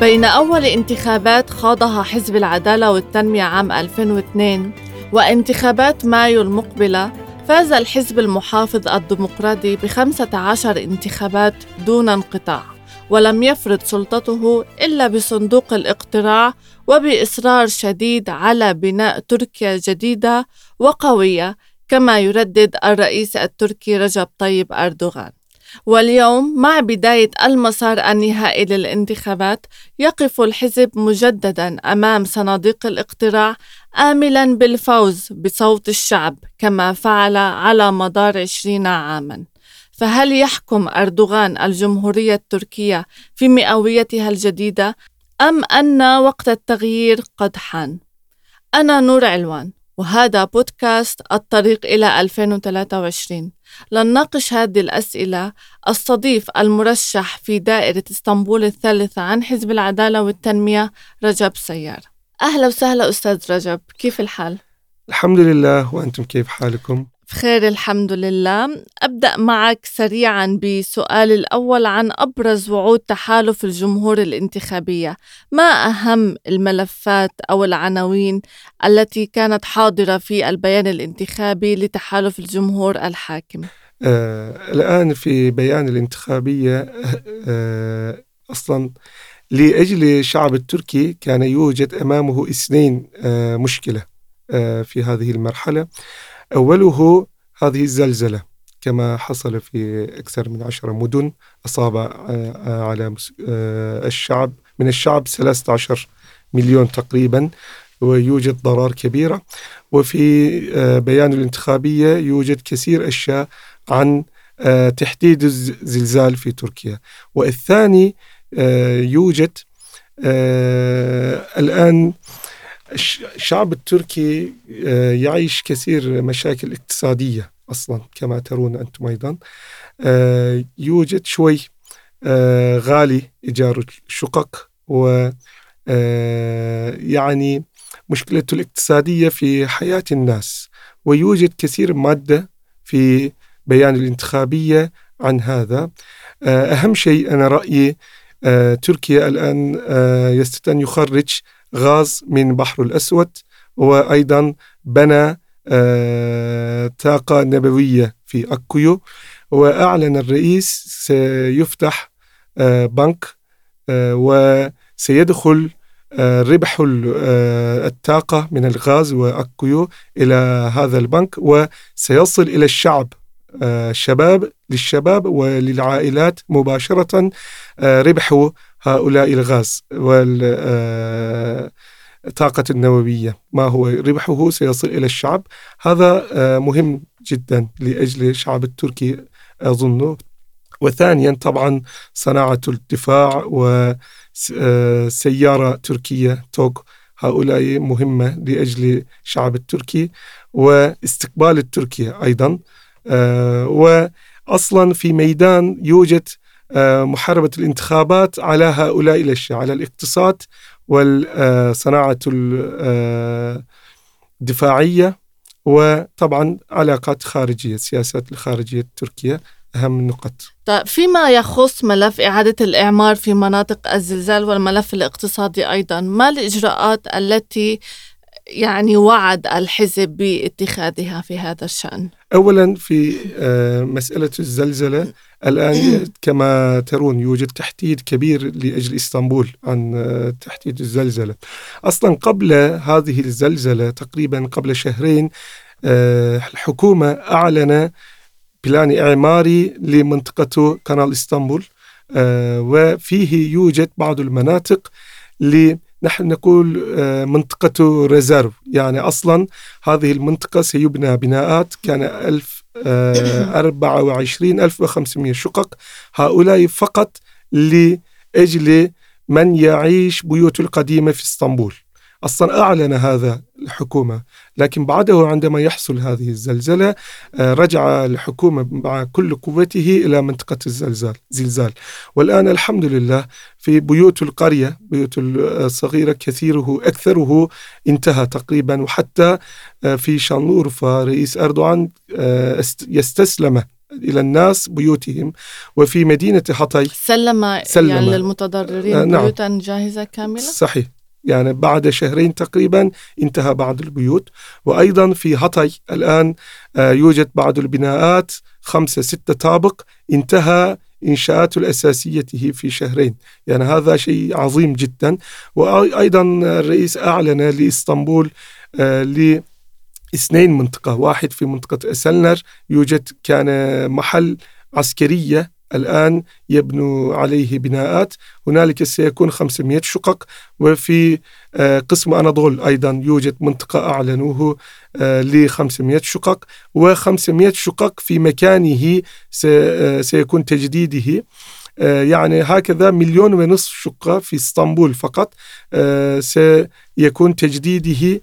بين أول انتخابات خاضها حزب العدالة والتنمية عام 2002 وانتخابات مايو المقبلة فاز الحزب المحافظ الديمقراطي بخمسة عشر انتخابات دون انقطاع ولم يفرض سلطته إلا بصندوق الاقتراع وبإصرار شديد على بناء تركيا جديدة وقوية كما يردد الرئيس التركي رجب طيب أردوغان. واليوم مع بداية المسار النهائي للانتخابات يقف الحزب مجددا أمام صناديق الاقتراع آملا بالفوز بصوت الشعب كما فعل على مدار عشرين عاما فهل يحكم أردوغان الجمهورية التركية في مئويتها الجديدة أم أن وقت التغيير قد حان؟ أنا نور علوان وهذا بودكاست الطريق إلى 2023 لنناقش هذه الأسئلة استضيف المرشح في دائرة إسطنبول الثالثة عن حزب العدالة والتنمية رجب سيار أهلا وسهلا أستاذ رجب كيف الحال؟ الحمد لله وأنتم كيف حالكم؟ بخير الحمد لله. أبدأ معك سريعا بسؤال الأول عن أبرز وعود تحالف الجمهور الانتخابية. ما أهم الملفات أو العناوين التي كانت حاضرة في البيان الانتخابي لتحالف الجمهور الحاكم؟ آه الآن في بيان الانتخابية آه أصلا لأجل الشعب التركي كان يوجد أمامه اثنين آه مشكلة آه في هذه المرحلة. أوله هذه الزلزلة كما حصل في أكثر من عشرة مدن أصاب آه، على آه، الشعب من الشعب 13 مليون تقريبا ويوجد ضرر كبيرة. وفي آه، بيان الانتخابية يوجد كثير أشياء عن تحديد الزلزال في تركيا. والثاني يوجد الآن الشعب التركي آه، يعيش كثير مشاكل اقتصادية أصلا كما ترون أنتم أيضا. آه، يوجد شوي آه، غالي إيجار الشقق و يعني مشكلته الاقتصادية في حياة الناس. ويوجد كثير مادة في بيان الانتخابية عن هذا. أهم شيء أنا رأيي تركيا الآن يستطيع أن يخرج غاز من بحر الأسود. وأيضا بنى آه، طاقة نبوية في أكويو. وأعلن الرئيس سيفتح آه، بنك آه، وسيدخل ربح الطاقة من الغاز وأكويو إلى هذا البنك وسيصل إلى الشعب شباب للشباب وللعائلات مباشرة ربح هؤلاء الغاز والطاقة النووية. ما هو؟ ربحه سيصل إلى الشعب. هذا آه، مهم جدا لأجل الشعب التركي أظن وثانيا طبعا صناعة الدفاع وسيارة تركية توك. هؤلاء مهمة لأجل الشعب التركي. واستقبال التركي أيضا. آه، وأصلا في ميدان يوجد آه، محاربة الانتخابات على هؤلاء الأشياء على الاقتصاد والصناعة الدفاعية وطبعا علاقات خارجية السياسات الخارجية التركية أهم النقط طيب فيما يخص ملف إعادة الإعمار في مناطق الزلزال والملف الاقتصادي أيضا ما الإجراءات التي يعني وعد الحزب باتخاذها في هذا الشأن؟ أولا في آه، مسألة الزلزلة الآن كما ترون يوجد تحديد كبير لأجل إسطنبول عن آه، تحديد الزلزلة. أصلا قبل هذه الزلزلة تقريبا قبل شهرين آه، الحكومة أعلن plan إعماري لمنطقة قناة إسطنبول وفيه يوجد بعض المناطق نحن نقول آه، منطقة reserve. يعني أصلا هذه المنطقة سيبنى بناءات كان 1024 1500 شقق هؤلاء فقط لأجل من يعيش بيوت القديمة في إسطنبول. أصلا أعلن هذا الحكومة لكن بعده عندما يحصل هذه الزلزلة آه، رجع الحكومة مع كل قوته إلى منطقة الزلزال زلزال والآن الحمد لله في بيوت القرية بيوت الصغيرة كثيره أكثره انتهى تقريبا وحتى آه، في شانلورفا رئيس أردوغان آه، يستسلم إلى الناس بيوتهم وفي مدينة حطي سلم, سلم يعني للمتضررين آه نعم. بيوتا جاهزة كاملة؟ صحيح يعني بعد شهرين تقريبا انتهى بعض البيوت. وأيضا في هطي الآن آه، يوجد بعض البناءات خمسة ستة طابق. انتهى إنشاءاته الأساسية في شهرين. يعني هذا شيء عظيم جدا. وأيضا الرئيس أعلن لإسطنبول آه، لاثنين منطقة واحد في منطقة أسلنر يوجد كان محل عسكرية الآن يبنوا عليه بناءات. هنالك سيكون 500 شقق وفي آه، قسم أناضول أيضا يوجد منطقة أعلنوه آه، ل 500 شقق. و500 شقق في مكانه آه، سيكون تجديده. يعني هكذا مليون ونصف شقة في إسطنبول فقط سيكون تجديده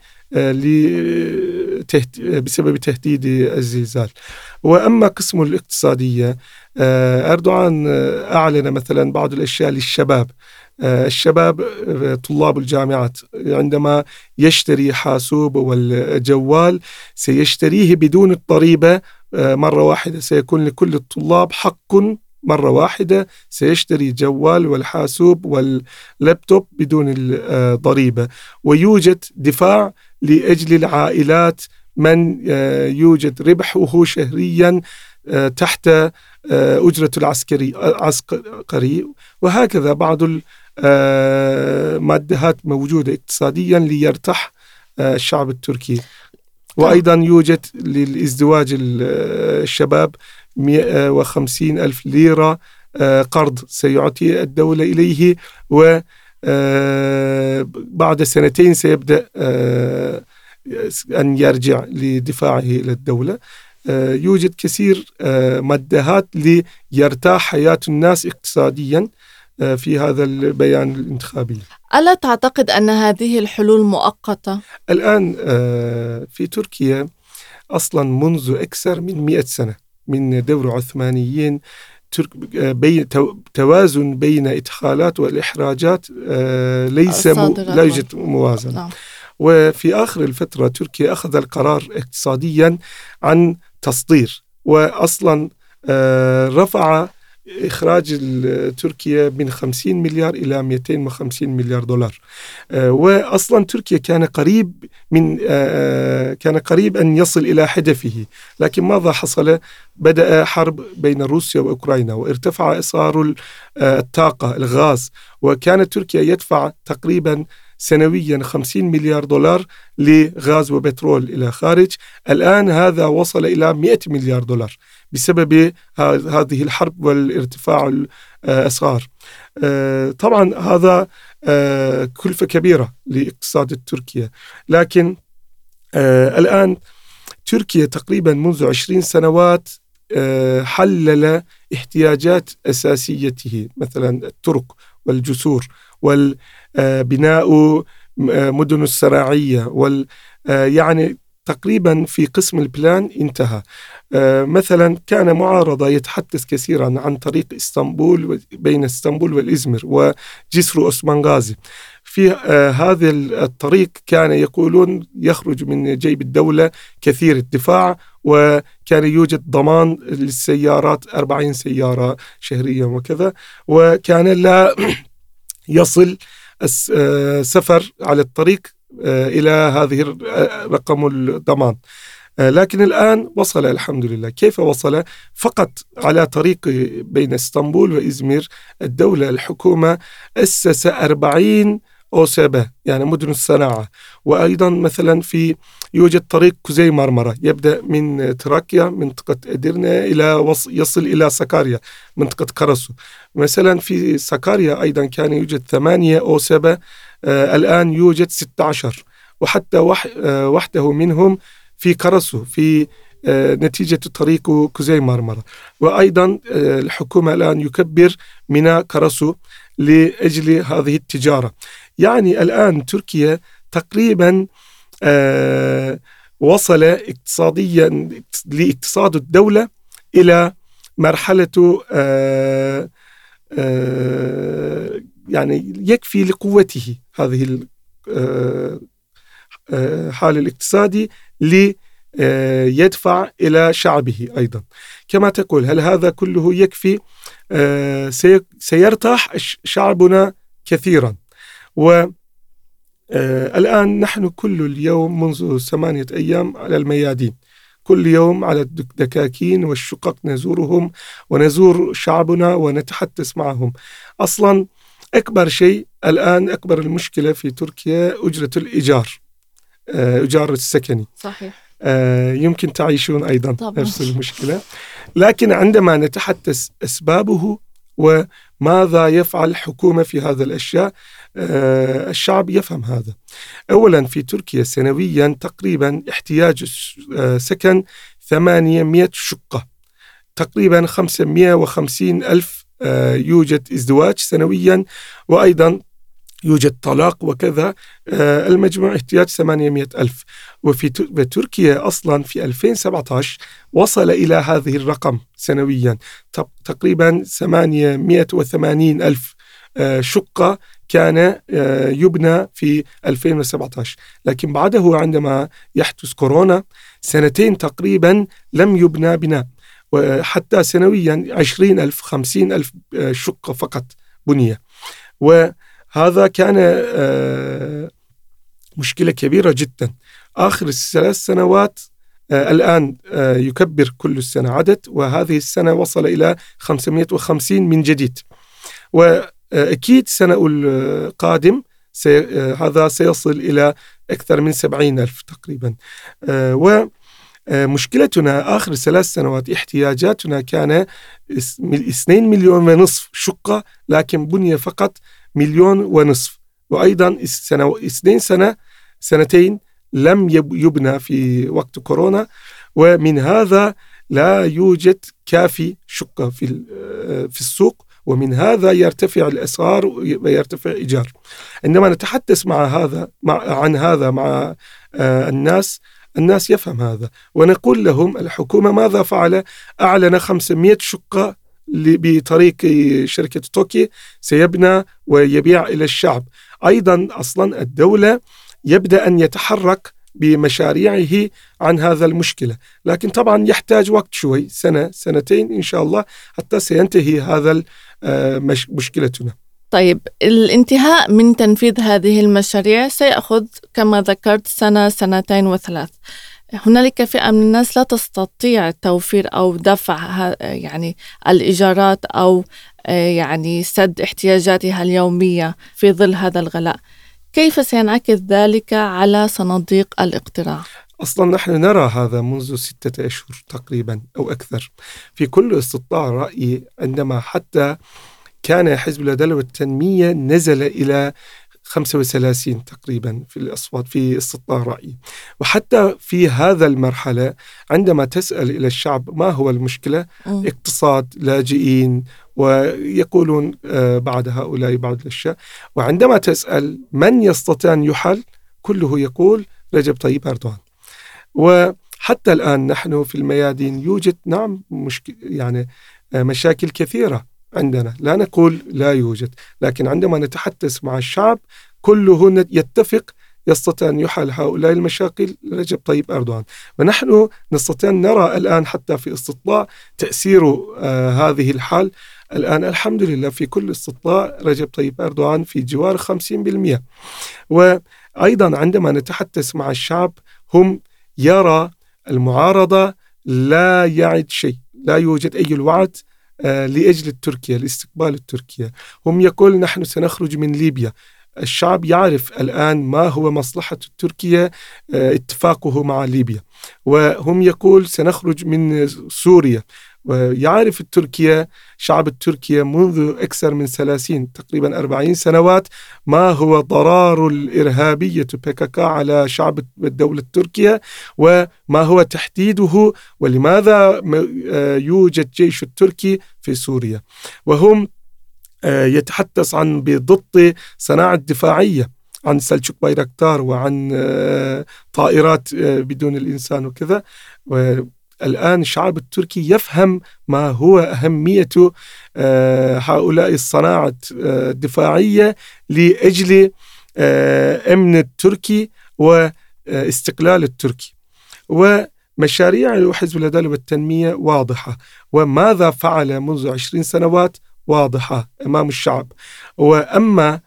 بسبب تهديد الزلزال. وأما قسم الاقتصادية آه، أردوغان آه، أعلن مثلا بعض الأشياء للشباب. آه، الشباب طلاب الجامعات. عندما يشتري حاسوب والجوال سيشتريه بدون الضريبة مرة واحدة. سيكون لكل الطلاب حق مرة واحدة. سيشتري جوال والحاسوب واللابتوب بدون الضريبة ويوجد دفاع لأجل العائلات من يوجد ربحه شهريا تحت آه، أجرة العسكري عسكري وهكذا بعض المادهات آه، موجودة اقتصاديا ليرتاح آه، الشعب التركي. وأيضا يوجد للإزدواج الشباب 150 ألف ليرة قرض سيعطي الدولة إليه. و بعد سنتين سيبدأ أن يرجع لدفاعه إلى الدولة آه، يوجد كثير آه، مدهات ليرتاح حياة الناس اقتصاديا آه، في هذا البيان الانتخابي ألا تعتقد أن هذه الحلول مؤقتة؟ الآن في تركيا أصلا منذ أكثر من مئة سنة من دور عثمانيين بين توازن بين إدخالات والإحراجات ليس لا يوجد موازنة نعم. وفي آخر الفترة تركيا أخذ القرار اقتصاديا عن تصدير واصلا آه، رفع إخراج تركيا من 50 مليار إلى 250 مليار دولار. آه، وأصلا تركيا كان قريب من آه، كان قريب أن يصل إلى هدفه لكن ماذا حصل؟ بدأ حرب بين روسيا وأوكرانيا وارتفع أسعار الطاقة الغاز. وكانت تركيا يدفع تقريبا سنويا 50 مليار دولار لغاز وبترول إلى خارج. الآن هذا وصل إلى 100 مليار دولار. بسبب هذه الحرب والارتفاع الأسعار. آه، طبعا هذا آه، كلفة كبيرة لإقتصاد تركيا. لكن آه، الآن تركيا تقريبا منذ 20 سنوات حلل احتياجات أساسيته مثلا الطرق والجسور والبناء مدن السراعية وال يعني تقريبا في قسم البلان انتهى. آه، مثلا كان معارضة يتحدث كثيرا عن طريق إسطنبول بين إسطنبول والإزمر وجسر أوسمان غازي في هذا الطريق كان يقولون يخرج من جيب الدولة كثير الدفاع وكان يوجد ضمان للسيارات 40 سيارة شهريا وكذا وكان لا يصل السفر على الطريق آه، إلى هذه آه، رقم الضمان. آه، لكن الآن وصل الحمد لله كيف وصل؟ فقط على طريق بين إسطنبول وإزمير الدولة الحكومة أسس 40 OSB يعني مدن الصناعة. وأيضا مثلا في يوجد طريق كوزي مرمرة يبدأ من تراكيا منطقة إدرنا إلى وص... يصل إلى سكاريا منطقة كرسو مثلا في سكاريا أيضا كان يوجد ثمانية أو سبعة آه الآن يوجد 16 وحتى وح... آه وحده منهم في كرسو في آه نتيجة طريق كوزي مرمرة وأيضا آه الحكومة الآن يكبر ميناء كرسو لأجل هذه التجارة. يعني الآن تركيا تقريبا آه وصل اقتصاديا لإقتصاد الدولة إلى مرحلة آه آه يعني يكفي لقوته هذه الحال آه، آه، الاقتصادي يدفع إلى شعبه أيضا. كما تقول هل هذا كله يكفي؟ سيرتاح شعبنا كثيرا. و الآن نحن كل اليوم منذ ثمانية أيام على الميادين. كل يوم على الدكاكين والشقق نزورهم ونزور شعبنا ونتحدث معهم. أصلا أكبر شيء الآن أكبر المشكلة في تركيا أجرة الإيجار آه، إيجار السكني. صحيح. آه، يمكن تعيشون أيضا طبعا. نفس المشكلة. لكن عندما نتحدث أسبابه وماذا يفعل الحكومة في هذا الأشياء آه، الشعب يفهم هذا. أولا في تركيا سنويا تقريبا احتياج سكن 800 شقة تقريبا 550 ألف يوجد ازدواج سنويا وأيضا يوجد طلاق وكذا. آه، المجموع احتياج 800 ألف. وفي تركيا أصلا في 2017 وصل إلى هذه الرقم سنويا. تقريبا 880 ألف آه، شقة كان يبنى في 2017 لكن بعده عندما يحدث كورونا سنتين تقريبا لم يبنى بناء. وحتى سنويا عشرين ألف خمسين ألف آه، شقة فقط بنية. وهذا كان آه، مشكلة كبيرة جدا. آخر الثلاث سنوات آه، الآن يكبر كل السنة عدد وهذه السنة وصل إلى 550 من جديد. وأكيد السنة القادم هذا سيصل إلى أكثر من 70 ألف تقريبا. و مشكلتنا آخر ثلاث سنوات احتياجاتنا كان 2 مليون ونصف شقة لكن بني فقط مليون ونصف. وأيضا سنة اثنين سنة سنتين لم يبنى في وقت كورونا. ومن هذا لا يوجد كافي شقة في آه، في السوق ومن هذا يرتفع الأسعار ويرتفع الإيجار عندما نتحدث مع هذا مع عن هذا مع آه، الناس الناس يفهم هذا. ونقول لهم الحكومة ماذا فعل؟ أعلن 500 شقة بطريق شركة توكي سيبنى ويبيع إلى الشعب. أيضا أصلا الدولة يبدأ أن يتحرك بمشاريعه عن هذا المشكلة. لكن طبعا يحتاج وقت شوي سنة سنتين إن شاء الله حتى سينتهي هذا آه، مشكلتنا. طيب الانتهاء من تنفيذ هذه المشاريع سيأخذ كما ذكرت سنة سنتين وثلاث. هنالك فئة من الناس لا تستطيع توفير أو دفع يعني الإيجارات أو يعني سد احتياجاتها اليومية في ظل هذا الغلاء. كيف سينعكس ذلك على صناديق الاقتراع؟ أصلا نحن نرى هذا منذ ستة أشهر تقريبا أو أكثر. في كل استطلاع رأي عندما حتى كان حزب العدالة والتنمية نزل إلى 35 تقريبا في الأصوات في استطلاع رأي وحتى في هذا المرحلة عندما تسأل إلى الشعب ما هو المشكلة م. اقتصاد لاجئين ويقولون آه، بعد هؤلاء بعض الأشياء. وعندما تسأل من يستطيع أن يحل كله يقول رجب طيب أردوغان. وحتى الآن نحن في الميادين يوجد نعم مشكلة يعني آه، مشاكل كثيرة. عندنا. لا نقول لا يوجد لكن عندما نتحدث مع الشعب كله يتفق يستطيع أن يحل هؤلاء المشاكل رجب طيب أردوغان. ونحن نستطيع أن نرى الآن حتى في استطلاع تأثير آه هذه الحال. الآن الحمد لله في كل استطلاع رجب طيب أردوغان في جوار 50% وأيضا عندما نتحدث مع الشعب هم يرى المعارضة لا يعد شيء لا يوجد أي الوعد لأجل تركيا لاستقبال تركيا هم يقول نحن سنخرج من ليبيا. الشعب يعرف الآن ما هو مصلحة تركيا آه، اتفاقه مع ليبيا. وهم يقول سنخرج من سوريا. ويعرف تركيا شعب تركيا منذ أكثر من 30 تقريبا 40 سنوات ما هو ضرار الإرهابية بكك على شعب الدولة التركية وما هو تحديده ولماذا آه، يوجد جيش التركي في سوريا. وهم آه، يتحدث عن بضبط صناعة دفاعية عن سلجوك بايركتار وعن آه، طائرات بدون الإنسان وكذا. الآن الشعب التركي يفهم ما هو أهمية آه، هؤلاء الصناعة آه، الدفاعية لأجل آه، أمن التركي واستقلال التركي. و مشاريع حزب العدالة والتنمية واضحة. وماذا فعل منذ عشرين سنوات؟ واضحة أمام الشعب. وأما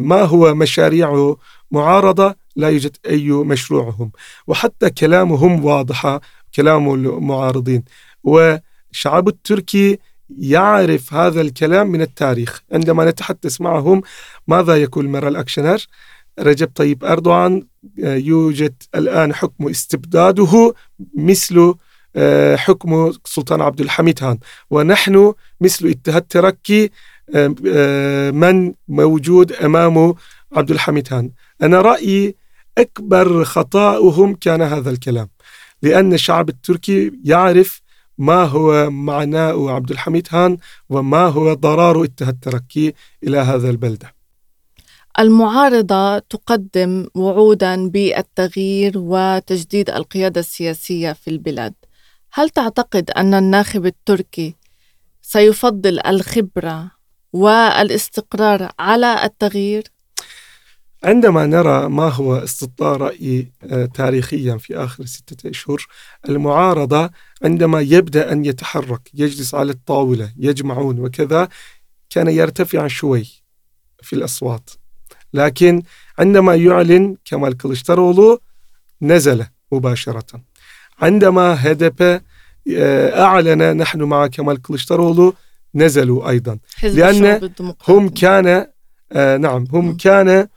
ما هو مشاريع معارضة؟ لا يوجد أي مشروعهم. وحتى كلامهم واضحة. كلام المعارضين والشعب التركي يعرف هذا الكلام من التاريخ. عندما نتحدث معهم ماذا يقول مرال أكشنر رجب طيب أردوغان آه، يوجد الآن حكم استبداده مثل آه، حكم سلطان عبد الحميد هان. ونحن مثل اتحاد تركي آه، من موجود أمامه عبد الحميد هان. أنا رأيي أكبر خطأهم كان هذا الكلام. لأن الشعب التركي يعرف ما هو معناه عبد الحميد هان وما هو ضرار التركي إلى هذا البلدة المعارضة تقدم وعودا بالتغيير وتجديد القيادة السياسية في البلاد هل تعتقد أن الناخب التركي سيفضل الخبرة والاستقرار على التغيير؟ عندما نرى ما هو استطلاع رأي آه، تاريخيا في آخر ستة أشهر المعارضة عندما يبدأ أن يتحرك يجلس على الطاولة يجمعون وكذا كان يرتفع شوي في الأصوات. لكن عندما يعلن كمال كلشترولو نزل مباشرة. عندما هدف آه، أعلن نحن مع كمال كلشترولو نزلوا أيضا. لأن هم كان آه نعم هم كان آه،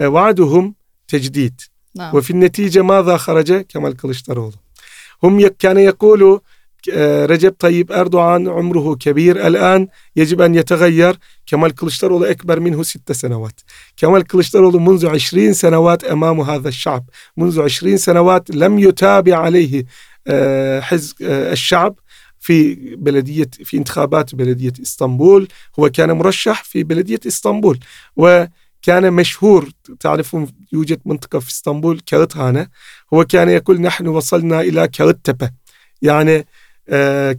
وعدهم تجديد نعم. وفي النتيجة ماذا خرج كمال كلشترولو هم كان يقولوا آه، رجب طيب أردوغان عمره كبير الآن يجب أن يتغير كمال كلشترولو أكبر منه ست سنوات كمال كلشترولو منذ عشرين سنوات أمام هذا الشعب منذ عشرين سنوات لم يتابع عليه حزب الشعب في بلدية في انتخابات بلدية اسطنبول هو كان مرشح في بلدية اسطنبول وكان مشهور تعرفون يوجد منطقة في إسطنبول كارتهانة هو كان يقول نحن وصلنا إلى كارتبة يعني آه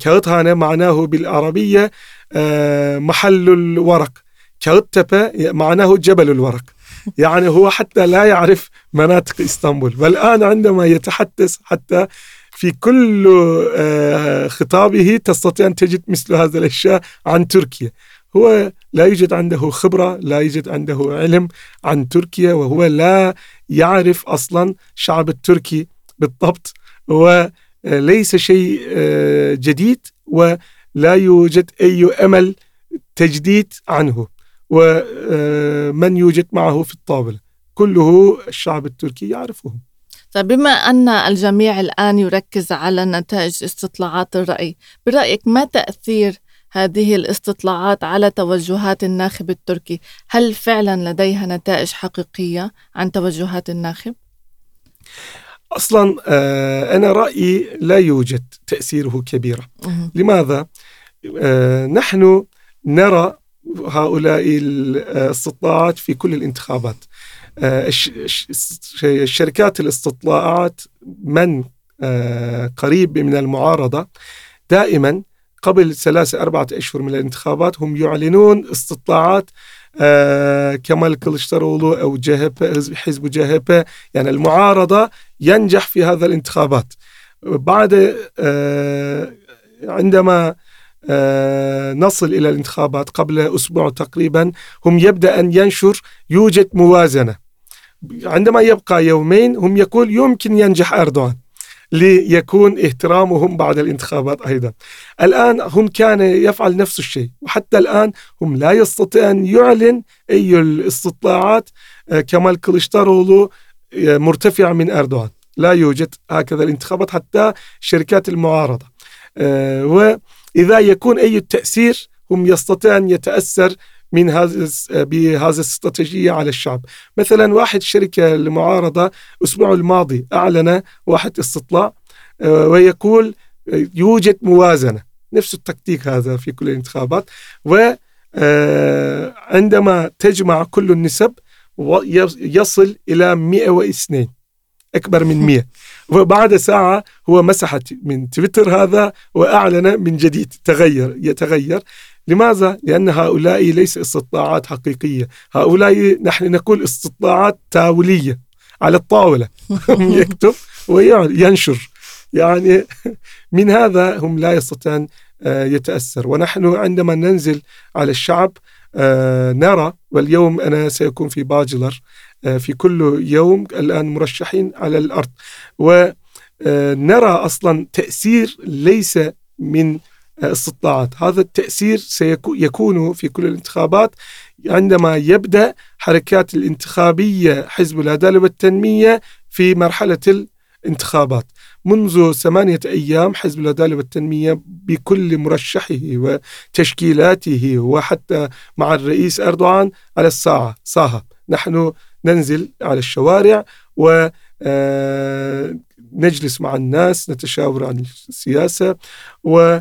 معناه بالعربية آه محل الورق. كارتبة معناه جبل الورق. يعني هو حتى لا يعرف مناطق إسطنبول. والآن عندما يتحدث حتى في كل آه، خطابه تستطيع أن تجد مثل هذا الأشياء عن تركيا. هو لا يوجد عنده خبرة لا يوجد عنده علم عن تركيا وهو لا يعرف أصلا شعب التركي بالضبط. وليس شيء آه، جديد ولا يوجد أي أمل تجديد عنه. ومن آه، يوجد معه في الطاولة؟ كله الشعب التركي يعرفهم طيب بما أن الجميع الآن يركز على نتائج استطلاعات الرأي برأيك ما تأثير هذه الاستطلاعات على توجهات الناخب التركي. هل فعلا لديها نتائج حقيقية عن توجهات الناخب؟ أصلا آه، أنا رأيي لا يوجد تأثيره كبيرا. لماذا؟ آه، نحن نرى هؤلاء الاستطلاعات في كل الانتخابات. آه، الشركات الاستطلاعات من قريب من المعارضة دائما قبل ثلاثة أربعة أشهر من الانتخابات هم يعلنون استطلاعات آه كمال كلشترولو أو جهبة حزب جهبة. يعني المعارضة ينجح في هذا الانتخابات. بعد آه عندما آه نصل إلى الانتخابات قبل أسبوع تقريبا هم يبدأ أن ينشر يوجد موازنة. عندما يبقى يومين هم يقول يمكن ينجح أردوغان. ليكون احترامهم بعد الانتخابات أيضا. الآن هم كان يفعل نفس الشيء وحتى الآن هم لا يستطيع أن يعلن أي الاستطلاعات آه، كمال كلشتارولو آه، مرتفع من أردوغان. لا يوجد هكذا الانتخابات حتى شركات المعارضة. آه، وإذا يكون أي تأثير هم يستطيع أن يتأثر من هذا بهذه الاستراتيجيه على الشعب. مثلا واحد شركة المعارضه الأسبوع الماضي أعلن واحد استطلاع آه، ويقول آه، يوجد موازنة. نفس التكتيك هذا في كل الانتخابات. وعندما آه، تجمع كل النسب يصل إلى 102 أكبر من 100 وبعد ساعة هو مسح من تويتر هذا وأعلن من جديد. تغير يتغير. لماذا؟ لأن هؤلاء ليس استطلاعات حقيقية. هؤلاء نحن نقول استطلاعات تاولية على الطاولة. يكتب وينشر يعني من هذا هم لا يستطيعون يتأثر. ونحن عندما ننزل على الشعب نرى واليوم أنا سيكون في باجلر في كل يوم الآن مرشحين على الأرض. ونرى أصلا تأثير ليس من استطلاعات هذا التأثير سيكون في كل الانتخابات عندما يبدأ حركات الانتخابية حزب العدالة والتنمية في مرحلة الانتخابات. منذ ثمانية أيام حزب العدالة والتنمية بكل مرشحه وتشكيلاته وحتى مع الرئيس أردوغان على الساعة ساعة نحن ننزل على الشوارع و آه، نجلس مع الناس نتشاور عن السياسة و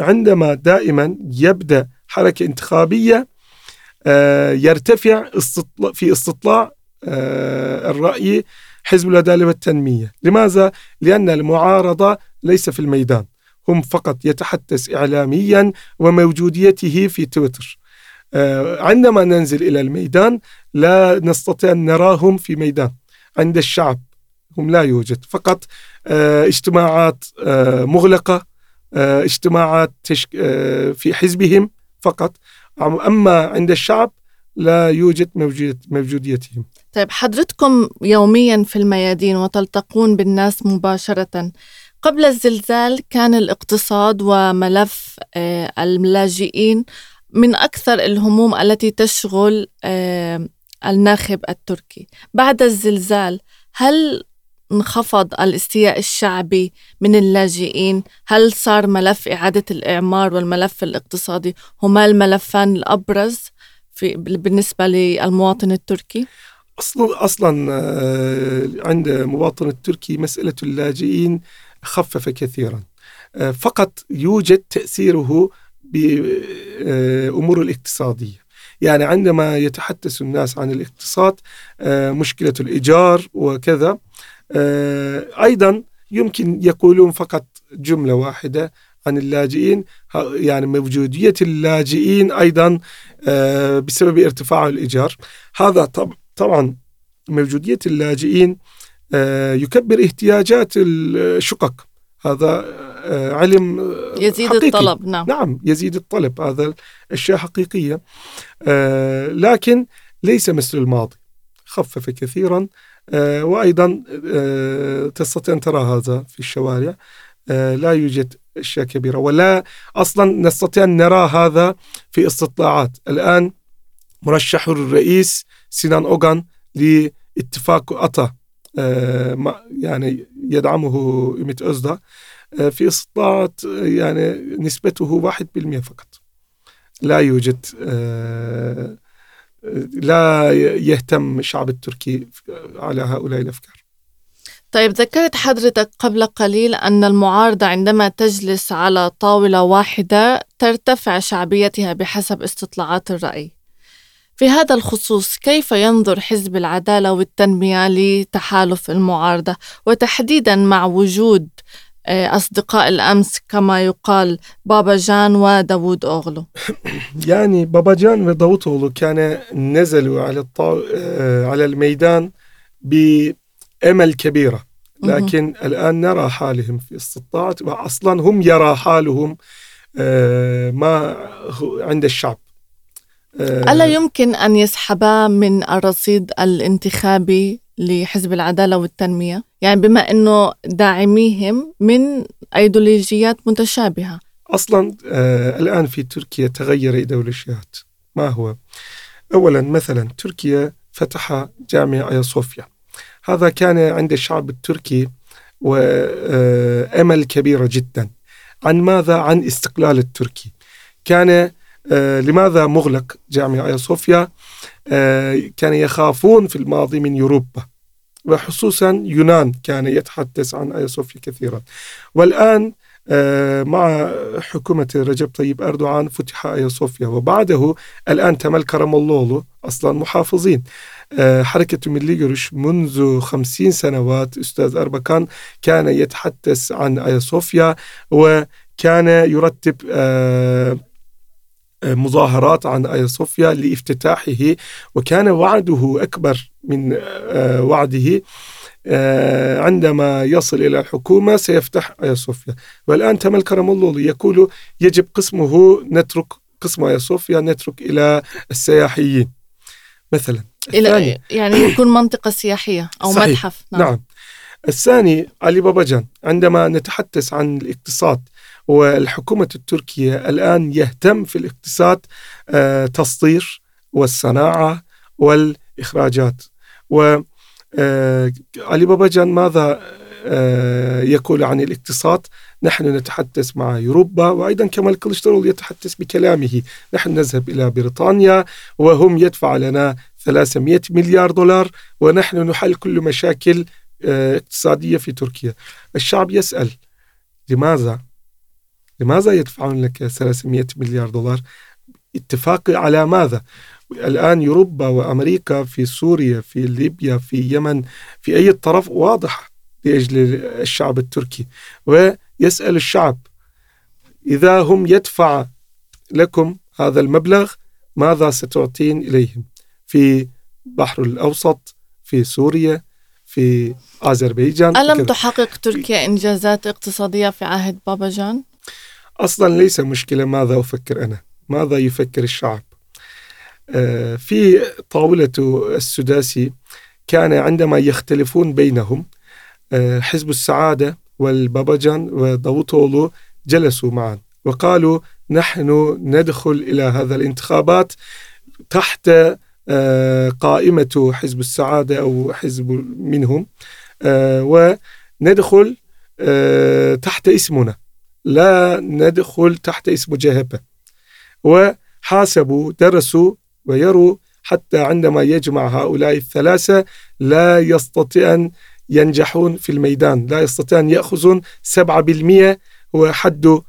عندما دائما يبدأ حركة انتخابية آه، يرتفع في استطلاع الرأي حزب العدالة والتنمية. لماذا؟ لأن المعارضة ليس في الميدان هم فقط يتحدث إعلاميا وموجوديته في تويتر. عندما ننزل إلى الميدان لا نستطيع أن نراهم في ميدان. عند الشعب لا يوجد. فقط آه، اجتماعات آه، مغلقة آه، اجتماعات في حزبهم فقط. أما عند الشعب لا يوجد موجوديتهم. طيب حضرتكم يوميا في الميادين وتلتقون بالناس مباشرة. قبل الزلزال كان الاقتصاد وملف اللاجئين من أكثر الهموم التي تشغل الناخب التركي. بعد الزلزال هل انخفض الاستياء الشعبي من اللاجئين؟ هل صار ملف إعادة الإعمار والملف الاقتصادي هما الملفان الأبرز في بالنسبة للمواطن التركي؟ أصلا أصلا آه، عند المواطن التركي مسألة اللاجئين خفف كثيرا. آه، فقط يوجد تأثيره بامور الاقتصادية. يعني عندما يتحدث الناس عن الاقتصاد آه، مشكلة الإيجار وكذا آه، أيضا يمكن يقولون فقط جملة واحدة عن اللاجئين يعني موجودية اللاجئين أيضا آه، بسبب ارتفاع الإيجار. هذا طبعا موجودية اللاجئين آه، يكبر احتياجات الشقق. هذا علم يزيد حقيقي. الطلب نعم. نعم يزيد الطلب. هذا أشياء حقيقية. لكن ليس مثل الماضي. خفف كثيرا. آه، وأيضا آه، تستطيع أن ترى هذا في الشوارع. آه، لا يوجد أشياء كبيرة ولا أصلا نستطيع أن نرى هذا في استطلاعات. الآن مرشح الرئيس سينان أوغان لاتفاق أطا يعني يدعمه إيميت أزدا في استطلاعات يعني نسبته واحد بالمئة فقط. لا يوجد لا يهتم الشعب التركي على هؤلاء الأفكار. طيب ذكرت حضرتك قبل قليل أن المعارضة عندما تجلس على طاولة واحدة ترتفع شعبيتها بحسب استطلاعات الرأي. في هذا الخصوص كيف ينظر حزب العدالة والتنمية لتحالف المعارضة وتحديدا مع وجود أصدقاء الأمس كما يقال بابا جان وداوود أوغلو. يعني بابا جان وداوود أوغلو كان نزلوا على الطو... آه، على الميدان بأمل كبيرة. لكن الآن نرى حالهم في استطاعت وأصلا هم يرى حالهم آه، ما عند الشعب. ألا يمكن أن يسحبا من الرصيد الانتخابي لحزب العدالة والتنمية؟ يعني بما أنه داعميهم من أيديولوجيات متشابهة. أصلا آه الآن في تركيا تغير أيديولوجيات. ما هو؟ أولا مثلا تركيا فتح جامعة آيا صوفيا هذا كان عند الشعب التركي وأمل آه، كبيرة جدا. عن ماذا؟ عن استقلال التركي. كان لماذا مغلق جامعة آيا صوفيا؟ آه كان يخافون في الماضي من أوروبا وخصوصا يونان كان يتحدث عن آيا صوفيا كثيرا. والآن آه، مع حكومة رجب طيب أردوغان فتح آيا صوفيا. وبعده الآن تمل كرم الله أصلا محافظين. آه، حركة ملي جرش منذ خمسين سنوات أستاذ أربكان كان يتحدث عن آيا صوفيا وكان يرتب آه، مظاهرات عن آيا صوفيا لافتتاحه وكان وعده أكبر من آه، وعده آه، عندما يصل إلى الحكومة سيفتح آيا صوفيا. والآن تمل كرم الله يقول يجب قسمه نترك قسم آيا صوفيا نترك إلى السياحيين. مثلا إلى يعني يكون منطقة سياحية أو صحيح. متحف. نعم. نعم. الثاني علي بابا جان. عندما نتحدث عن الاقتصاد والحكومة التركية الآن يهتم في الاقتصاد آه، تصدير والصناعة والإخراجات. و آه، بابا جان ماذا آه، يقول عن الاقتصاد؟ نحن نتحدث مع أوروبا وأيضا كمال كلشترول يتحدث بكلامه. نحن نذهب إلى بريطانيا وهم يدفع لنا 300 مليار دولار ونحن نحل كل مشاكل اقتصادية في تركيا. الشعب يسأل لماذا؟ لماذا يدفعون لك 300 مليار دولار؟ اتفاق على ماذا؟ الآن أوروبا وأمريكا في سوريا في ليبيا في اليمن في أي طرف واضح لأجل الشعب التركي. ويسأل الشعب إذا هم يدفع لكم هذا المبلغ ماذا ستعطين إليهم؟ في بحر الأوسط في سوريا في أذربيجان ألم تحقق تركيا إنجازات اقتصادية في عهد بابا جان؟ أصلا ليس مشكلة ماذا أفكر أنا ماذا يفكر الشعب. آه، في طاولة السداسي كان عندما يختلفون بينهم آه، حزب السعادة والباباجان وداوطولو جلسوا معا وقالوا نحن ندخل إلى هذا الانتخابات تحت آه، قائمة حزب السعادة أو حزب منهم وندخل تحت اسمنا. لا ندخل تحت اسم جهبة وحاسبوا درسوا ويروا حتى عندما يجمع هؤلاء الثلاثة لا يستطيع أن ينجحون في الميدان. لا يستطيع أن يأخذون 7% هو حده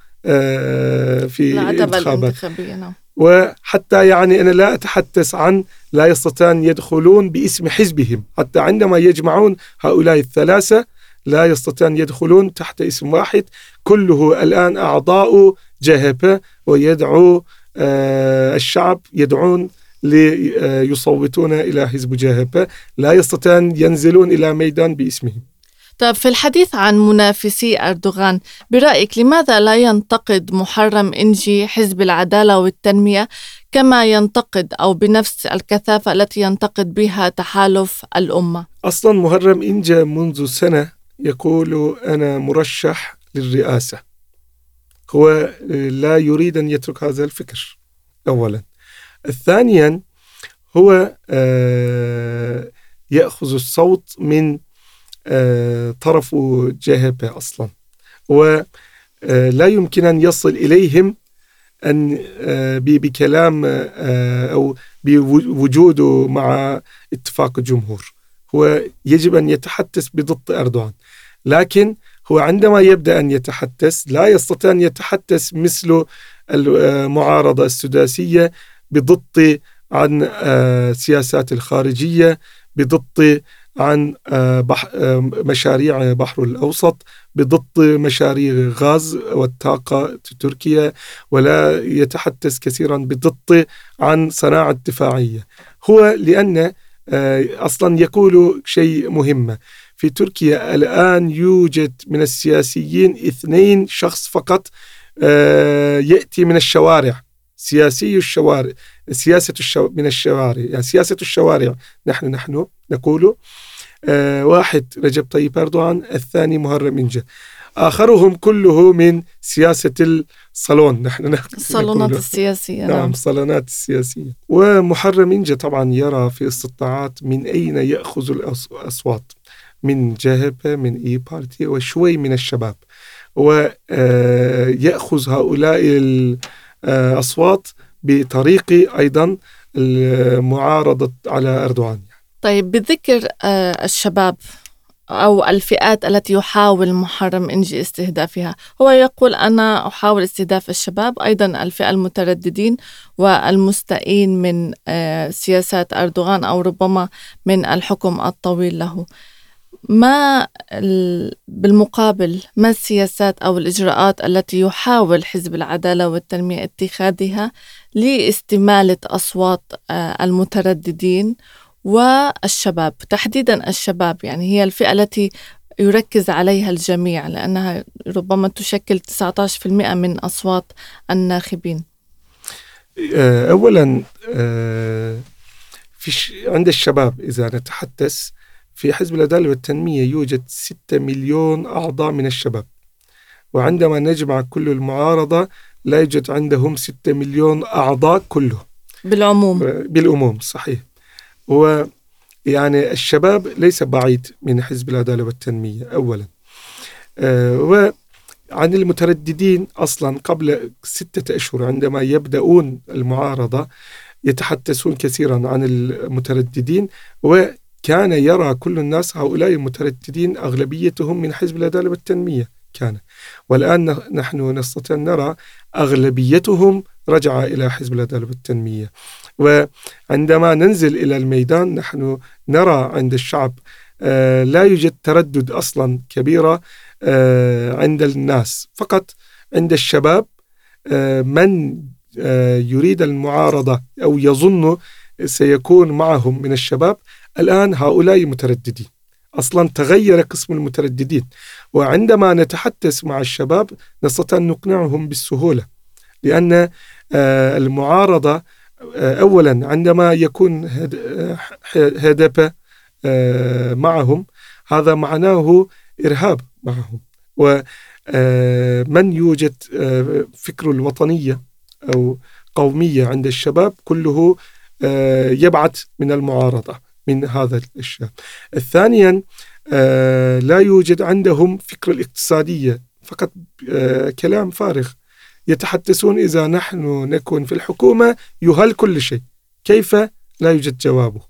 في الانتخابات. نعم. وحتى يعني أنا لا أتحدث عن لا يستطيع أن يدخلون باسم حزبهم. حتى عندما يجمعون هؤلاء الثلاثة لا يستطيع أن يدخلون تحت اسم واحد. كله الآن أعضاء جهبة ويدعو آه، الشعب يدعون ليصوتون إلى حزب جاهبة لا يستطيعون ينزلون إلى ميدان باسمهم. طيب في الحديث عن منافسي أردوغان برأيك لماذا لا ينتقد محرم إنجي حزب العدالة والتنمية كما ينتقد أو بنفس الكثافة التي ينتقد بها تحالف الأمة؟ أصلا محرم إنجا منذ سنة يقول أنا مرشح للرئاسة. هو لا يريد أن يترك هذا الفكر أولا. ثانيا هو آه، يأخذ الصوت من آه، طرف جهبة أصلا. ولا آه، يمكن أن يصل إليهم أن بكلام أو بوجوده مع اتفاق الجمهور. هو يجب أن يتحدث بضد أردوغان. لكن هو عندما يبدأ أن يتحدث لا يستطيع أن يتحدث مثل المعارضة السداسية بضد عن آه، الخارجية بضد عن آه، آه، مشاريع بحر الأوسط بضد مشاريع غاز والطاقة تركيا ولا يتحدث كثيرا بضد عن صناعة دفاعية. هو لأن أصلا يقول شيء مهم. في تركيا الآن يوجد من السياسيين اثنين شخص فقط يأتي من الشوارع. سياسي الشوارع سياسة الشو... من الشوارع يعني سياسة الشوارع. نحن نحن نقول آه واحد رجب طيب أردوغان الثاني مهرم إنجا. آخرهم كله من سياسة الصالون. نحن الصالونات السياسية نعم, نعم. الصالونات السياسية. ومحرم إنجا طبعا يرى في استطاعات من أين يأخذ الأصوات؟ من جهبة من إي بارتي وشوي من الشباب. ويأخذ آه، هؤلاء أصوات بطريق أيضا المعارضة على أردوغان طيب بذكر آه، الشباب. أو الفئات التي يحاول محرم إنجي استهدافها. هو يقول أنا أحاول استهداف الشباب أيضا الفئة المترددين والمستائين من آه، سياسات أردوغان أو ربما من الحكم الطويل له. ما بالمقابل ما السياسات أو الإجراءات التي يحاول حزب العدالة والتنمية اتخاذها لاستمالة أصوات آه، المترددين والشباب تحديدا الشباب يعني هي الفئة التي يركز عليها الجميع لأنها ربما تشكل 19% من أصوات الناخبين. آه، أولا آه، في عند الشباب إذا نتحدث في حزب العدالة والتنمية يوجد 6 مليون أعضاء من الشباب. وعندما نجمع كل المعارضة لا يوجد عندهم 6 مليون أعضاء كله بالعموم. بالعموم صحيح. ويعني الشباب ليس بعيد من حزب العدالة والتنمية أولا. أه وعن المترددين أصلا قبل ستة أشهر عندما يبدأون المعارضة يتحدثون كثيرا عن المترددين وكان يرى كل الناس هؤلاء المترددين أغلبيتهم من حزب العدالة والتنمية كان. والآن نحن نستطيع أن نرى أغلبيتهم رجع إلى حزب العدالة والتنمية. وعندما ننزل إلى الميدان نحن نرى عند الشعب آه، لا يوجد تردد أصلا كبيرة آه، عند الناس. فقط عند الشباب آه، من يريد المعارضة أو يظن سيكون معهم من الشباب الآن هؤلاء مترددين. أصلا تغير قسم المترددين. وعندما نتحدث مع الشباب نستطيع أن نقنعهم بالسهولة لأن المعارضة أولا عندما يكون هدف معهم هذا معناه إرهاب معهم ومن يوجد فكر الوطنية أو قومية عند الشباب كله يبعد من المعارضة من هذا الشيء ثانيا لا يوجد عندهم فكر الاقتصادية فقط كلام فارغ. يتحدثون إذا نحن نكون في الحكومة يهل كل شيء. كيف؟ لا يوجد جوابه.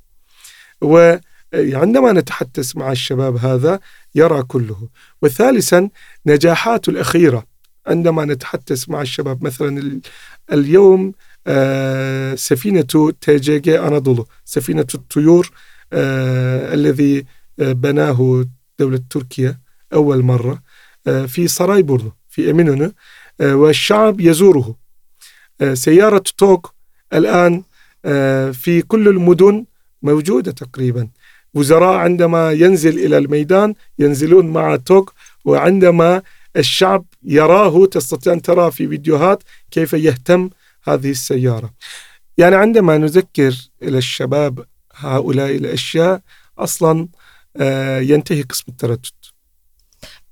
وعندما نتحدث مع الشباب هذا يرى كله. وثالثا نجاحات الأخيرة. عندما نتحدث مع الشباب مثلا اليوم آه، سفينة تاجيجي أناضولو سفينة الطيور آه، الذي آه، بناه دولة تركيا أول مرة في سرايبورنو في أمينونو آه، والشعب يزوره. آه، سيارة توك الآن آه، في كل المدن موجودة تقريبا. وزراء عندما ينزل إلى الميدان ينزلون مع توك وعندما الشعب يراه تستطيع أن ترى في فيديوهات كيف يهتم هذه السيارة. يعني عندما نذكر إلى الشباب هؤلاء الأشياء أصلا ينتهي قسم التردد.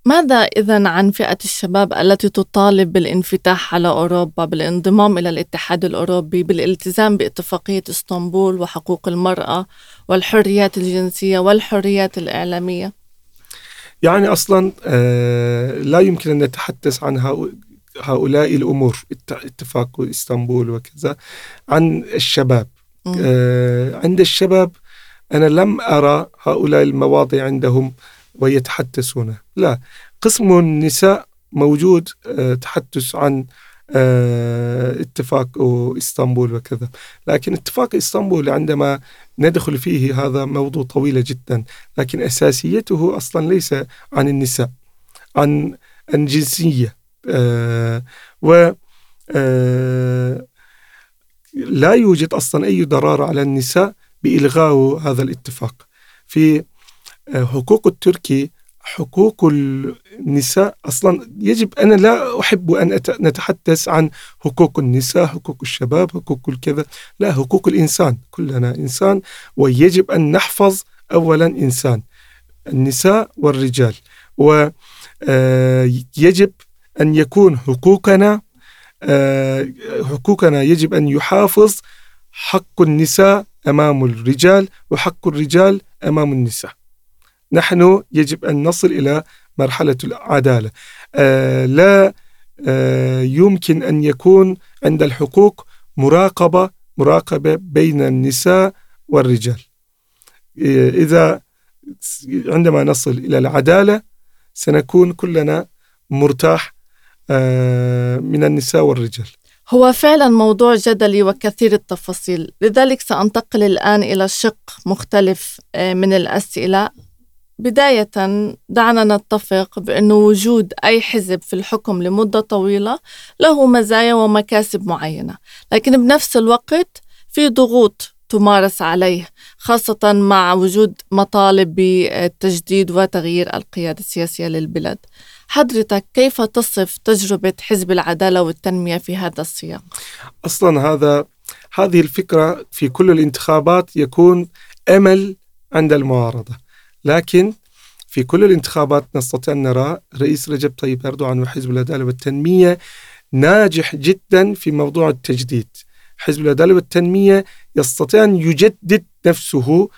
ماذا إذا عن فئة الشباب التي تطالب بالانفتاح على أوروبا بالانضمام إلى الاتحاد الأوروبي بالالتزام باتفاقية إسطنبول وحقوق المرأة والحريات الجنسية والحريات الإعلامية؟ يعني أصلا آه، لا يمكن أن نتحدث عن هؤلاء الأمور اتفاق إسطنبول وكذا عن الشباب آه، عند الشباب أنا لم أرى هؤلاء المواضيع عندهم ويتحدثون. لا قسم النساء موجود آه، تحدث عن آه، اتفاق إسطنبول وكذا. لكن اتفاق إسطنبول عندما ندخل فيه هذا موضوع طويل جدا لكن أساسيته أصلا ليس عن النساء عن الجنسية. آه، و لا يوجد أصلا أي ضرر على النساء بإلغاء هذا الاتفاق. في حقوق التركي حقوق النساء. أصلا يجب أنا لا أحب أن نتحدث عن حقوق النساء حقوق الشباب حقوق الكذا. لا حقوق الإنسان. كلنا إنسان ويجب أن نحفظ اولا إنسان النساء والرجال. ويجب آه، أن يكون حقوقنا آه، حقوقنا يجب أن يحافظ حق النساء أمام الرجال وحق الرجال أمام النساء. نحن يجب أن نصل إلى مرحلة العدالة. آه لا آه يمكن أن يكون عند الحقوق مراقبة مراقبة بين النساء والرجال. آه إذا عندما نصل إلى العدالة سنكون كلنا مرتاح آه من النساء والرجال. هو فعلا موضوع جدلي وكثير التفاصيل. لذلك سأنتقل الآن إلى شق مختلف آه، من الأسئلة. بداية دعنا نتفق بأن وجود أي حزب في الحكم لمدة طويلة له مزايا ومكاسب معينة لكن بنفس الوقت في ضغوط تمارس عليه خاصة مع وجود مطالب بالتجديد وتغيير القيادة السياسية للبلاد حضرتك كيف تصف تجربة حزب العدالة والتنمية في هذا السياق؟ أصلا هذا هذه الفكرة في كل الانتخابات يكون أمل عند المعارضة لكن في كل الانتخابات نستطيع أن نرى رئيس رجب طيب أردوغان وحزب العدالة والتنمية ناجح جدا في موضوع التجديد حزب العدالة والتنمية يستطيع أن يجدد نفسه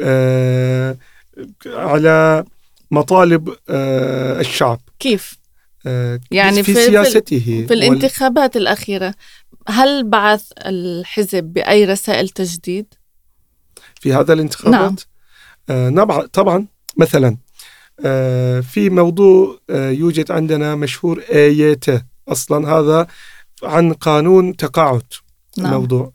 آه على مطالب آه الشعب كيف؟ آه يعني في, في سياسته في الانتخابات الأخيرة هل بعث الحزب بأي رسائل تجديد؟ في هذا الانتخابات؟ نعم. آه طبعا مثلا آه في موضوع آه يوجد عندنا مشهور آياته أصلا هذا عن قانون تقاعد نعم. الموضوع.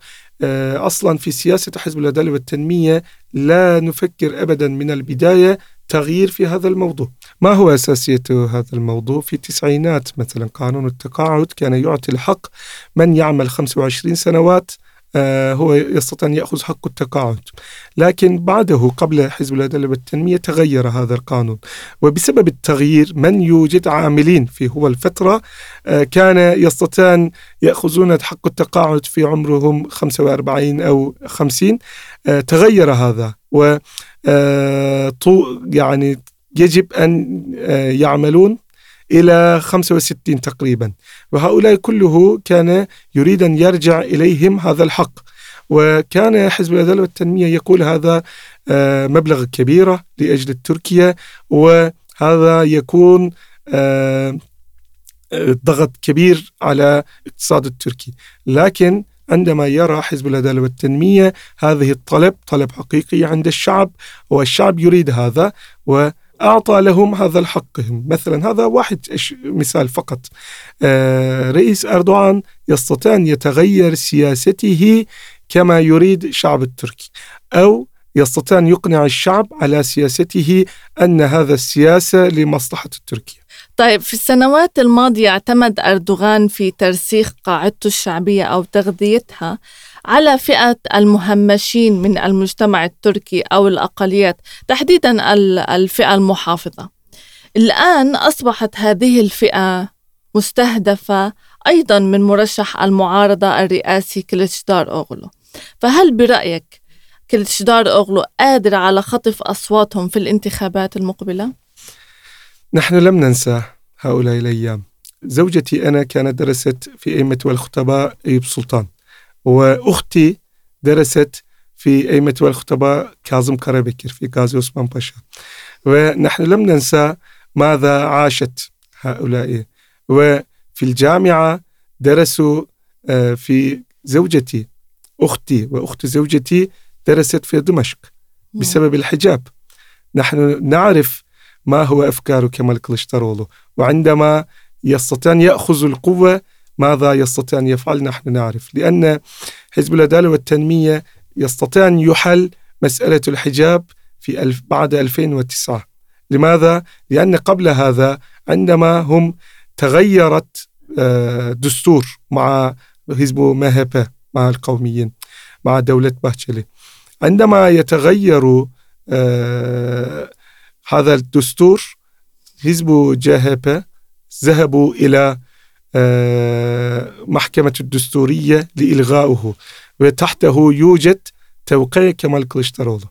أصلا في سياسة حزب العدالة والتنمية لا نفكر ابدا من البداية تغيير في هذا الموضوع. ما هو أساسية هذا الموضوع؟ في التسعينات مثلا قانون التقاعد كان يعطي الحق من يعمل 25 سنوات هو يستطيع أن يأخذ حق التقاعد. لكن بعده قبل حزب العدالة والتنمية تغير هذا القانون. وبسبب التغيير من يوجد عاملين في هو الفترة آه، كان يستطيعون يأخذون حق التقاعد في عمرهم 45 أو 50 آه، تغير هذا. و يعني يجب أن يعملون إلى 65 تقريبا. وهؤلاء كله كان يريد أن يرجع إليهم هذا الحق. وكان حزب العدالة والتنمية يقول هذا آه، مبلغ كبيرة لأجل تركيا وهذا يكون آه، ضغط كبير على الاقتصاد التركي. لكن عندما يرى حزب العدالة والتنمية هذه الطلب طلب حقيقي عند الشعب والشعب يريد هذا و أعطى لهم هذا الحقهم. مثلا هذا واحد مثال فقط. آه رئيس أردوغان يستطيع أن يتغير سياسته كما يريد الشعب التركي أو يستطيع أن يقنع الشعب على سياسته أن هذا السياسة لمصلحة تركيا طيب في السنوات الماضية اعتمد أردوغان في ترسيخ قاعدته الشعبية أو تغذيتها. على فئة المهمشين من المجتمع التركي أو الأقليات تحديدا الفئة المحافظة. الآن أصبحت هذه الفئة مستهدفة أيضا من مرشح المعارضة الرئاسي كليتشدار أوغلو. فهل برأيك كليتشدار أوغلو قادر على خطف أصواتهم في الانتخابات المقبلة؟ نحن لم ننسى هؤلاء الأيام. زوجتي أنا كانت درست في أئمة والخطباء أيوب سلطان. وأختي درست في أئمة والخطباء كاظم كربكر في غازي عثمان باشا. ونحن لم ننسى ماذا عاشت هؤلاء. وفي الجامعة درسوا آه، في زوجتي أختي وأخت زوجتي درست في دمشق بسبب الحجاب. نحن نعرف ما هو أفكار كمال كلشترولو وعندما يستطيع أن يأخذ القوة ماذا يستطيع أن يفعل نحن نعرف. لأن حزب العدالة والتنمية يستطيع أن يحل مسألة الحجاب في ألف بعد 2009 لماذا؟ لأن قبل هذا عندما هم تغيرت آه، دستور مع حزب مهبة مع القوميين مع دولة باهتشلي. عندما يتغير آه، هذا الدستور حزب جاهبة ذهبوا إلى محكمة الدستورية لإلغائه وتحته يوجد توقيع كمال كلشترولو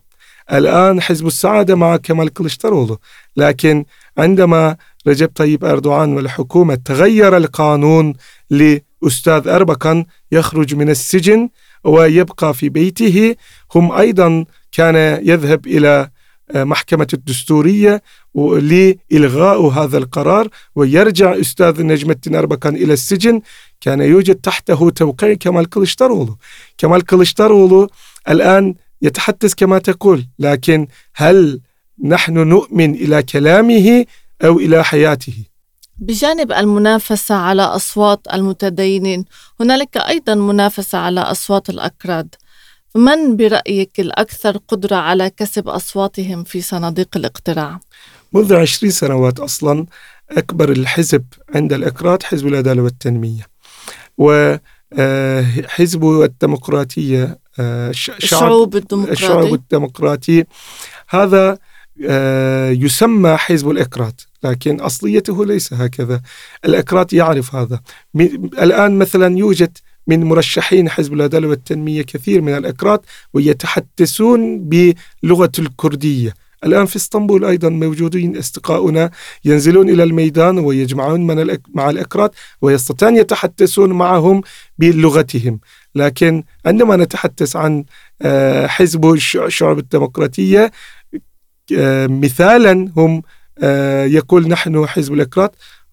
الآن حزب السعادة مع كمال كلشترولو لكن عندما رجب طيب أردوغان والحكومة تغير القانون لأستاذ أربكان يخرج من السجن ويبقى في بيته هم أيضا كان يذهب إلى آه، محكمة الدستورية لإلغاء هذا القرار ويرجع أستاذ نجم الدين أربكان إلى السجن. كان يوجد تحته توقيع كمال كلشترولو كمال كلشترولو الآن يتحدث كما تقول لكن هل نحن نؤمن إلى كلامه أو إلى حياته؟ بجانب المنافسة على أصوات المتدينين هنالك أيضا منافسة على أصوات الأكراد. من برأيك الأكثر قدرة على كسب أصواتهم في صناديق الاقتراع؟ منذ عشرين سنوات أصلا أكبر الحزب عند الأكراد حزب العدالة والتنمية و حزب الديمقراطية الشعوب الديمقراطي. الشعوب الديمقراطي. هذا يسمى حزب الإكرات لكن أصليته ليس هكذا. الإكرات يعرف هذا. الآن مثلا يوجد من مرشحين حزب العدالة والتنمية كثير من الأكراد ويتحدثون بلغة الكردية. الآن في إسطنبول أيضا موجودين أصدقاؤنا ينزلون إلى الميدان ويجمعون من مع الأكراد ويستطيعون يتحدثون معهم بلغتهم. لكن عندما نتحدث عن آه، حزب الشعوب الديمقراطية آه، مثالا هم آه، يقول نحن حزب الأكراد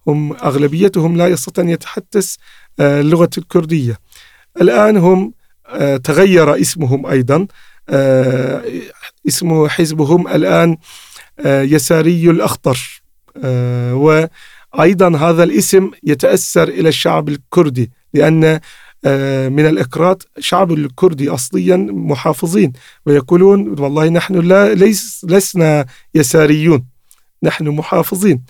هم أغلبيتهم لا يستطيع أن يتحدث اللغة الكردية الآن هم تغير اسمهم أيضا. اسمه حزبهم الآن يساري الأخضر. وأيضا هذا الاسم يتأثر إلى الشعب الكردي لأن من الإكراد شعب الكردي أصليا محافظين ويقولون والله نحن لا ليس لسنا يساريون نحن محافظين. آه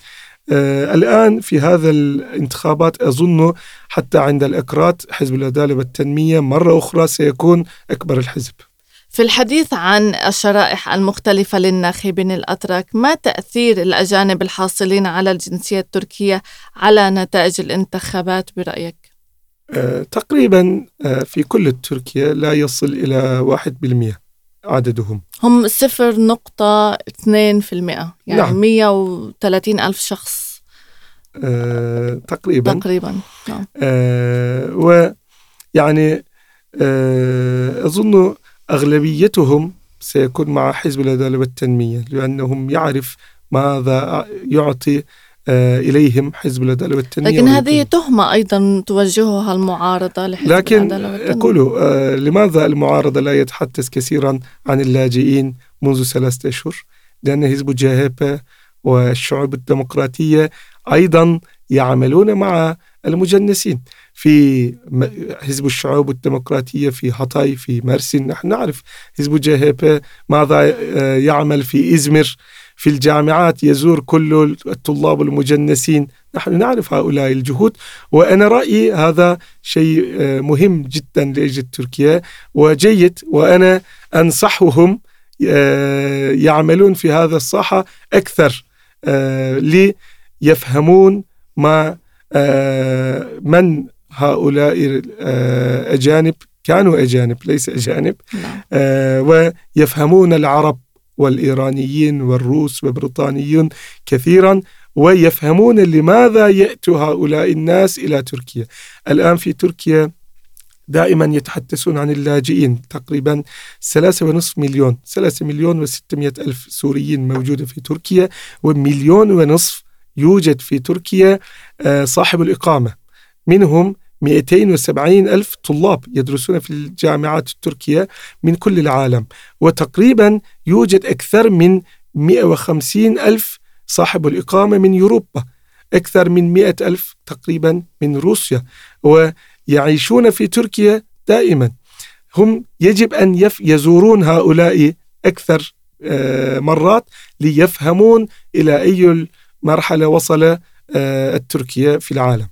الآن في هذا الانتخابات أظن حتى عند الإكراد حزب العدالة والتنمية مرة أخرى سيكون أكبر الحزب في الحديث عن الشرائح المختلفة للناخبين الأتراك ما تأثير الأجانب الحاصلين على الجنسية التركية على نتائج الانتخابات برأيك؟ آه، تقريبا آه، في كل تركيا لا يصل إلى واحد بالمئة عددهم هم صفر نقطة اثنين في المئة يعني نعم. مية وثلاثين ألف شخص آه، تقريبا تقريبا نعم. آه ويعني آه أظن أغلبيتهم سيكون مع حزب العدالة والتنمية لأنهم يعرف ماذا يعطي آه، إليهم حزب العدالة والتنمية لكن هذه تهمة أيضا توجهها المعارضة لحزب لكن أقول آه لماذا المعارضة لا يتحدث كثيرا عن اللاجئين منذ ثلاثة أشهر؟ لأن حزب جاهبة والشعوب الديمقراطية أيضا يعملون مع المجنسين. في حزب الشعوب الديمقراطية في هاتاي في مرسين نحن نعرف حزب جاهبة ماذا آه، يعمل في إزمر. في الجامعات يزور كل الطلاب المجنسين نحن نعرف هؤلاء الجهود وأنا رأيي هذا شيء آه، مهم جدا لأجل تركيا وجيد وأنا أنصحهم آه، يعملون في هذا الساحة أكثر آه، ليفهمون ما من هؤلاء أجانب كانوا أجانب ليس أجانب نعم. ويفهمون العرب والإيرانيين والروس والبريطانيون كثيرا ويفهمون لماذا يأتي هؤلاء الناس إلى تركيا. الآن في تركيا دائما يتحدثون عن اللاجئين تقريبا ثلاثة ونصف مليون ثلاثة مليون وستمائة ألف سوريين موجودة في تركيا ومليون ونصف يوجد في تركيا آه، صاحب الإقامة. منهم 270 ألف طلاب يدرسون في الجامعات التركية من كل العالم. وتقريبا يوجد أكثر من 150 ألف صاحب الإقامة من أوروبا أكثر من 100 ألف تقريبا من روسيا. ويعيشون في تركيا دائما. هم يجب أن يزورون هؤلاء أكثر آه، مرات ليفهمون إلى أي مرحلة وصل آه، التركيا في العالم.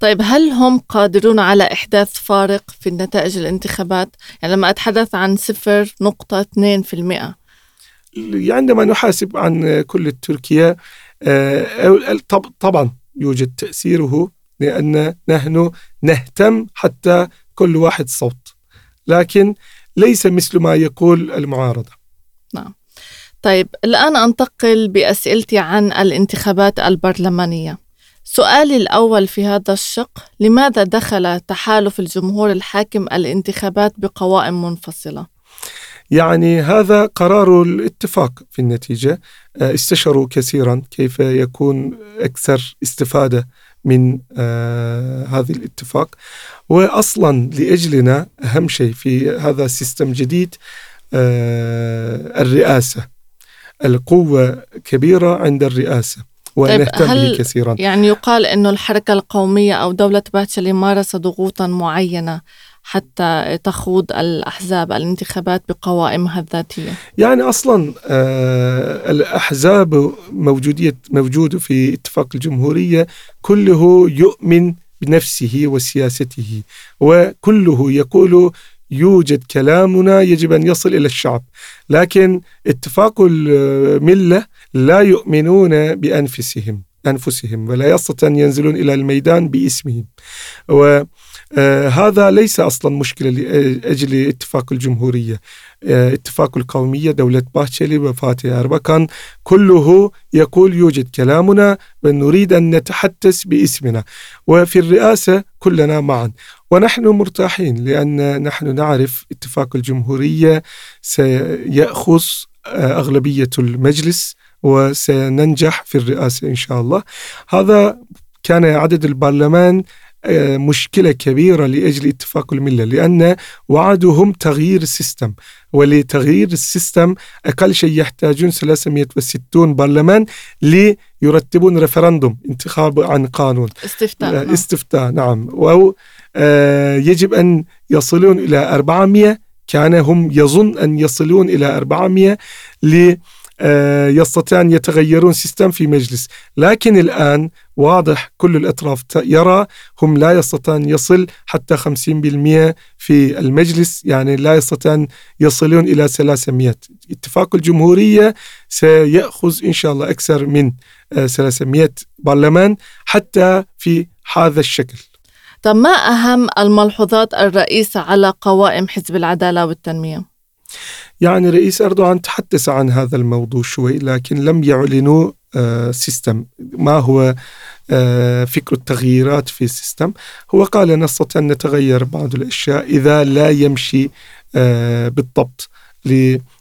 طيب هل هم قادرون على إحداث فارق في النتائج الانتخابات؟ يعني لما أتحدث عن صفر نقطة اثنين في المئة. عندما نحاسب عن كل تركيا آه، طبعا يوجد تأثيره لأن نحن نهتم حتى كل واحد صوت. لكن ليس مثل ما يقول المعارضة. نعم. طيب الآن أنتقل بأسئلتي عن الانتخابات البرلمانية. سؤالي الأول في هذا الشق لماذا دخل تحالف الجمهور الحاكم الانتخابات بقوائم منفصلة؟ يعني هذا قرار الاتفاق في النتيجة. آه، استشروا كثيرا كيف يكون أكثر استفادة من آه هذه الاتفاق. وأصلا لأجلنا أهم شيء في هذا السيستم جديد آه الرئاسة. القوة كبيرة عند الرئاسة. ونهتم طيب به كثيرا. يعني يقال أنه الحركة القومية أو دولة باتشلي مارس ضغوطا معينة حتى تخوض الأحزاب الانتخابات بقوائمها الذاتية؟ يعني أصلا آه الأحزاب موجودية موجودة في اتفاق الجمهورية كله يؤمن بنفسه وسياسته وكله يقول يوجد كلامنا يجب أن يصل إلى الشعب. لكن اتفاق الملة لا يؤمنون بأنفسهم أنفسهم ولا يستطيعون ينزلون إلى الميدان باسمهم. وهذا ليس أصلا مشكلة لاجل اتفاق الجمهورية. اتفاق القومية دولة باهتشلي وفاتح أربكان كله يقول يوجد كلامنا ونريد أن نتحدث باسمنا. وفي الرئاسة كلنا معا. ونحن مرتاحين لأن نحن نعرف اتفاق الجمهورية سيأخذ أغلبية المجلس وسننجح في الرئاسة إن شاء الله. هذا كان عدد البرلمان مشكلة كبيرة لأجل اتفاق الملة لأن وعدهم تغيير السيستم. ولتغيير ال system أقل شيء يحتاجون 360 برلمان ليرتبون referendum انتخاب عن قانون. استفتاء نعم. استفتاء نعم. أو يجب أن يصلون إلى 400 كان هم يظن أن يصلون إلى 400 ل يستطيع أن يتغيرون system في مجلس. لكن الآن واضح كل الأطراف يرى هم لا يستطيع أن يصل حتى 50% في المجلس يعني لا يستطيع أن يصلون إلى 300 اتفاق الجمهورية سيأخذ إن شاء الله أكثر من 300 برلمان حتى في هذا الشكل طب ما أهم الملحوظات الرئيسة على قوائم حزب العدالة والتنمية؟ يعني رئيس أردوغان تحدث عن هذا الموضوع شوي لكن لم يعلنوا آه system ما هو آه فكر التغييرات في ال system هو قال نستطيع أن نتغير بعض الأشياء إذا لا يمشي آه بالضبط.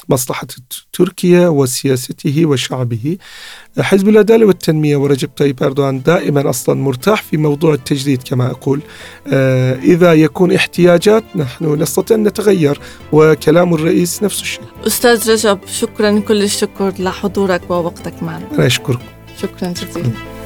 لمصلحة تركيا وسياسته وشعبه. حزب العدالة والتنمية ورجب طيب أردوغان دائما أصلا مرتاح في موضوع التجديد كما أقول. إذا يكون احتياجات نحن نستطيع أن نتغير وكلام الرئيس نفس الشيء. أستاذ رجب شكرا كل الشكر لحضورك ووقتك معنا. أنا أشكرك شكرا جزيلا.